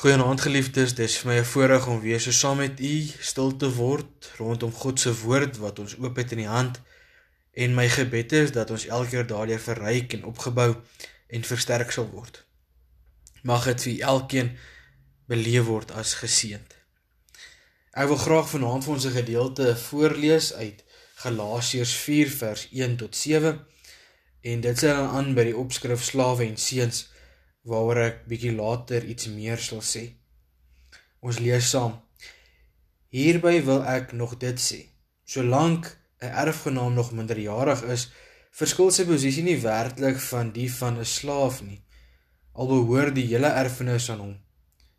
Goeienaand geliefdes, dis vir my 'n voorreg om weer so saam met u stil te word rondom God se woord wat ons oop het in die hand. En my gebed is dat ons elke keer daardeur verryk en opgebou en versterk sal word. Mag dit vir elkeen beleef word as geseënd. Ek wil graag vanaand vir ons 'n gedeelte voorlees uit Galasiërs 4 vers 1 tot 7 en dit sê aan by die opskrif slawe en seuns waaroor ek bietjie later iets meer sal sê. Ons lees saam. Hierby wil ek nog dit sê. Solank 'n erfgenaam nog minderjarig is, verskil sy posisie nie werklik van die van 'n slaaf nie. Al behoort die hele erfenis aan hom.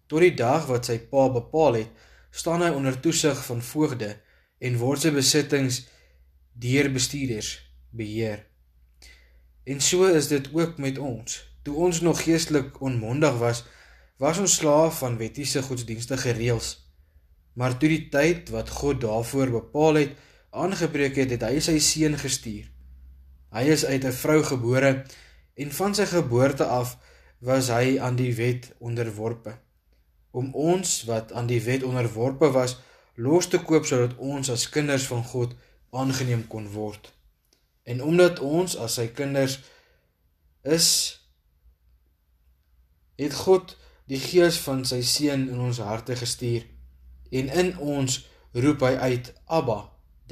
Tot die dag wat sy pa bepaal het, staan hy onder toesig van voogde en word sy besittings deur bestuurders beheer. En so is dit ook met ons. Toe ons nog geestelik onmondig was, was ons slaaf van wettiese godsdienstige reëls. Maar toe die tyd wat God daarvoor bepaal het, aangebreek het, het hy sy seun gestuur. Hy is uit 'n vrou gebore en van sy geboorte af was hy aan die wet onderworpe. Om ons wat aan die wet onderworpe was, los te koop sodat ons as kinders van God aangeneem kon word. En omdat ons as sy kinders is, het God die gees van sy seun in ons harte gestuur en in ons roep hy uit Abba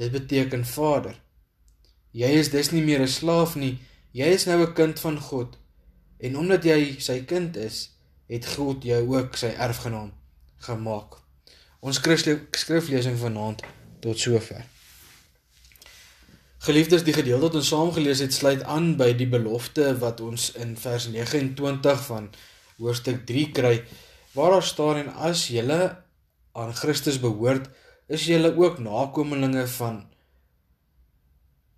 dit beteken vader. Jy is dus nie meer 'n slaaf nie jy is nou 'n kind van God en omdat jy sy kind is het God jou ook sy erfgenaam gemaak. Ons skriflesing vanaand tot sover. Geliefdes, die gedeelte wat ons saam gelees het, sluit aan by die belofte wat ons in vers 29 van hoofstuk 3 kry waar daar staan en as julle aan Christus behoort, is julle ook nakommelinge van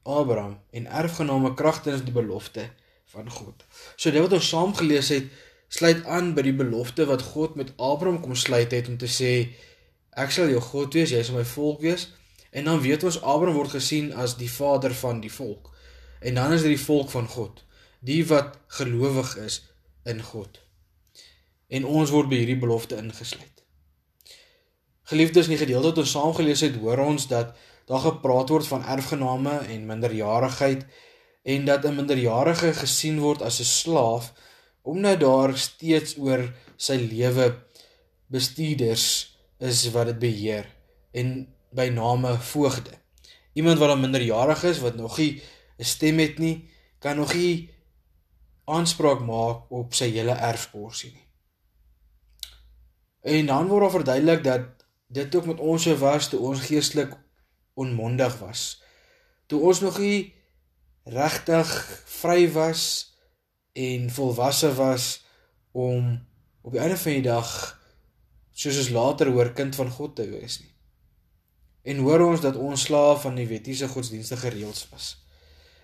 Abraham en erfgename kragtens die belofte van God. So dit wat ons saam gelees het, sluit aan by die belofte wat God met Abraham kom sluit het om te sê ek sal jou God wees, jy sal my volk wees. En dan weet ons Abraham word gesien as die vader van die volk. En dan is dit die volk van God, die wat gelowig is in God en ons word by hierdie belofte ingesluit. Geliefdes, in die gedeelte wat ons saam gelees het, hoor ons dat daar gepraat word van erfgename en minderjarigheid en dat 'n minderjarige gesien word as 'n slaaf omdat daar steeds oor sy lewe bestuurders is wat dit beheer en by name voogde. Iemand wat dan minderjarig is wat nog nie 'n stem het nie, kan nog nie aanspraak maak op sy hele erfporsie nie. En dan word daar verduidelik dat dit ook met ons so was toe ons geestelik onmondig was. Toe ons nog nie regtig vry was en volwasse was om op die einde van die dag soos ons later hoor kind van God te wees nie. En hoor ons dat ons slaaf van die wettiese godsdienstige reëls was.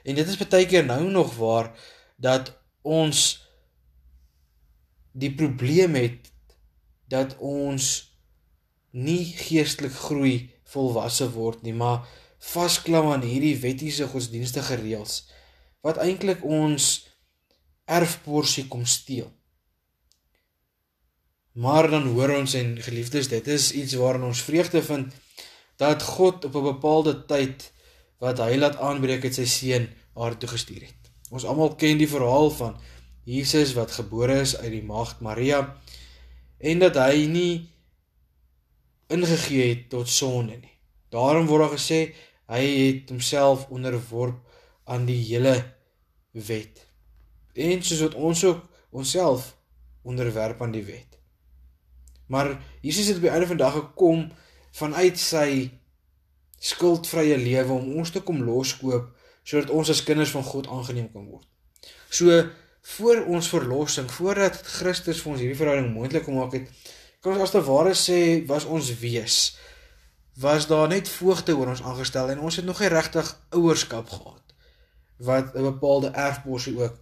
En dit is baie keer nou nog waar dat ons die probleem het dat ons nie geestelik groei volwasse word nie, maar vasklam aan hierdie wettiese godsdienstige reëls wat eintlik ons erfporsie kom steel. Maar dan hoor ons en geliefdes, dit is iets waarin ons vreugde vind dat God op 'n bepaalde tyd wat hy laat aanbreek het sy seun haar toe gestuur het. Ons almal ken die verhaal van Jesus wat gebore is uit die maagd Maria en dat hy nie ingegee het tot sonde nie. Daarom word daar gesê hy het homself onderworp aan die hele wet. En soos wat ons ook onsself onderwerp aan die wet. Maar Jesus het by einde van dag gekom vanuit sy skuldvrye lewe om ons te kom loskoop sodat ons as kinders van God aangeneem kan word. So voor ons verlossing, voordat Christus vir ons hierdie verhouding moontlik gemaak het, kan ons as te ware sê was ons wees was daar net voogte oor ons aangestel en ons het nog nie regtig ouerskap gehad wat 'n bepaalde erfposie ook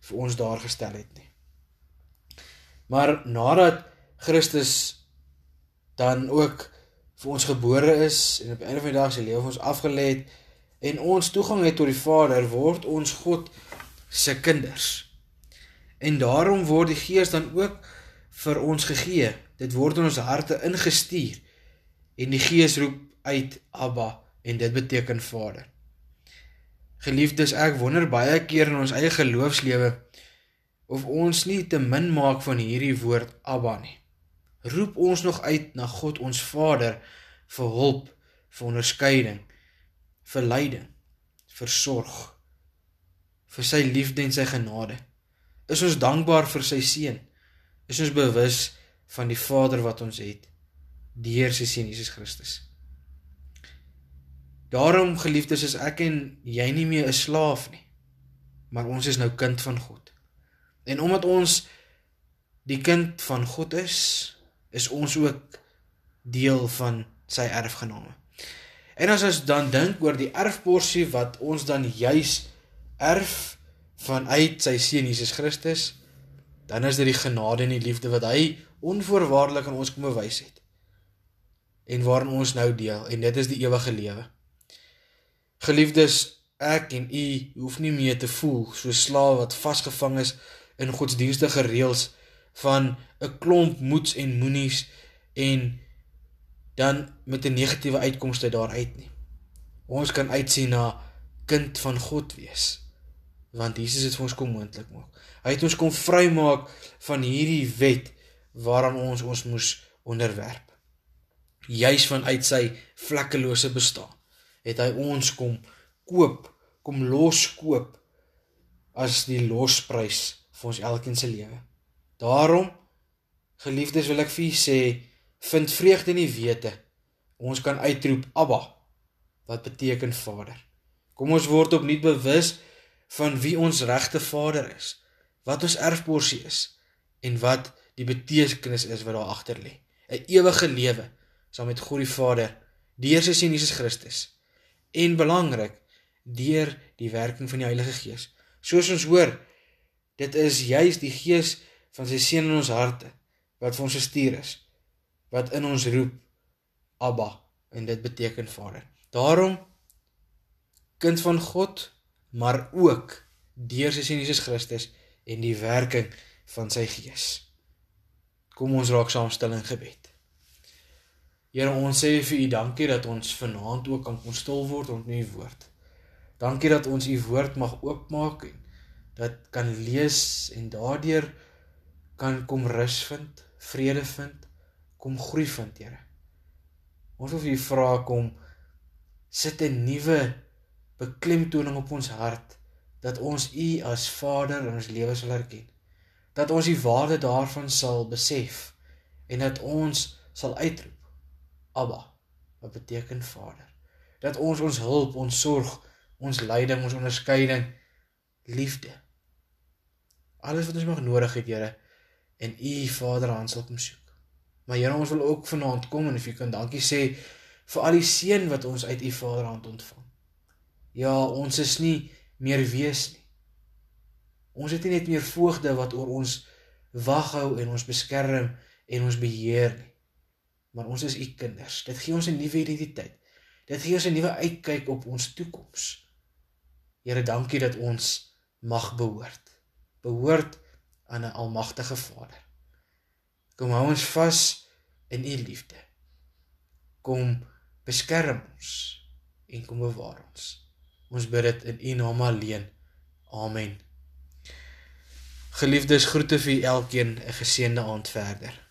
vir ons daar gestel het nie. Maar nadat Christus dan ook vir ons gebore is en op 'n einde van die dag sy lewe vir ons afgelê het en ons toegang het tot die Vader, word ons God se kinders. En daarom word die Gees dan ook vir ons gegee. Dit word in ons harte ingestuur. En die Gees roep uit Abba en dit beteken Vader. Geliefdes, ek wonder baie keer in ons eie geloofslewe of ons nie te min maak van hierdie woord Abba nie. Roep ons nog uit na God ons Vader vir hulp, vir onderskeiding, vir leiding, vir sorg, vir sy liefde en sy genade. Is ons dankbaar vir sy seun? Is ons bewus van die Vader wat ons het deur sy seun Jesus Christus? Daarom geliefdes is ek en jy nie meer 'n slaaf nie, maar ons is nou kind van God. En omdat ons die kind van God is, is ons ook deel van sy erfgename. En as ons dan dink oor die erfporsie wat ons dan juis erf vanuit sy seun Jesus Christus, dan is dit die genade en die liefde wat hy onvoorwaardelik aan ons kom bewys het. En waarin ons nou deel en dit is die ewige lewe. Geliefdes, ek en u hoef nie meer te voel so slaaf wat vasgevang is in godsdienstige reëls van 'n klomp moets en moenies en dan met 'n negatiewe uitkomste daaruit nie. Ons kan uitsien na kind van God wees want Jesus het vir ons kom moontlik maak. Hy het ons kom vrymaak van hierdie wet waaraan ons ons moes onderwerp. Juis vanuit sy vlekkelose bestaan het hy ons kom koop, kom loskoop as die losprys vir ons elkeen se lewe. Daarom geliefdes wil ek vir julle sê vind vreugde in die wete. Ons kan uitroep Abba wat beteken Vader. Kom ons word opnuut bewus van wie ons regte Vader is, wat ons erfporsie is en wat die betekenis is wat daar agter lê. 'n Ewige lewe saam met God die Vader deur sy seun Jesus Christus. En belangrik, deur die werking van die Heilige Gees. Soos ons hoor, dit is juis die Gees van sy seun in ons harte wat vir ons gestuur is wat in ons roep Abba en dit beteken Vader. Daarom kind van God, maar ook deur sy seun Jesus Christus en die werking van sy Gees. Kom ons raak saam stil in gebed. Here, ons sê vir U dankie dat ons vanaand ook kan kom stil word om U woord. Dankie dat ons U woord mag oopmaak en dat kan lees en daardeur kan kom rus vind, vrede vind, kom groei vind, Here. Ons wil vir U vra kom sit 'n nuwe beklemtoning op ons hart dat ons U as Vader in ons lewens sal erken. Dat ons die waarde daarvan sal besef en dat ons sal uitroep Abba wat beteken Vader. Dat ons ons hulp, ons sorg, ons leiding, ons onderskeiding, liefde alles wat ons nog nodig het, Here, en U Vader aan sal kom soek. Maar Here, ons wil ook vanaand kom en of U kan dankie sê vir al die seën wat ons uit U Vaderhand ontvang. Ja, ons is nie meer wees nie. Ons het nie net meer voogde wat oor ons wag hou en ons beskerm en ons beheer nie. Maar ons is U kinders. Dit gee ons 'n nuwe identiteit. Dit gee ons 'n nuwe uitkyk op ons toekoms. Here, dankie dat ons mag behoort. Behoort aan 'n almagtige Vader. Kom hou ons vas in u liefde. Kom beskerm ons en kom bewaar ons. Ons bid dit in u naam alleen. Amen. Geliefdes, groete vir elkeen 'n geseënde aand verder.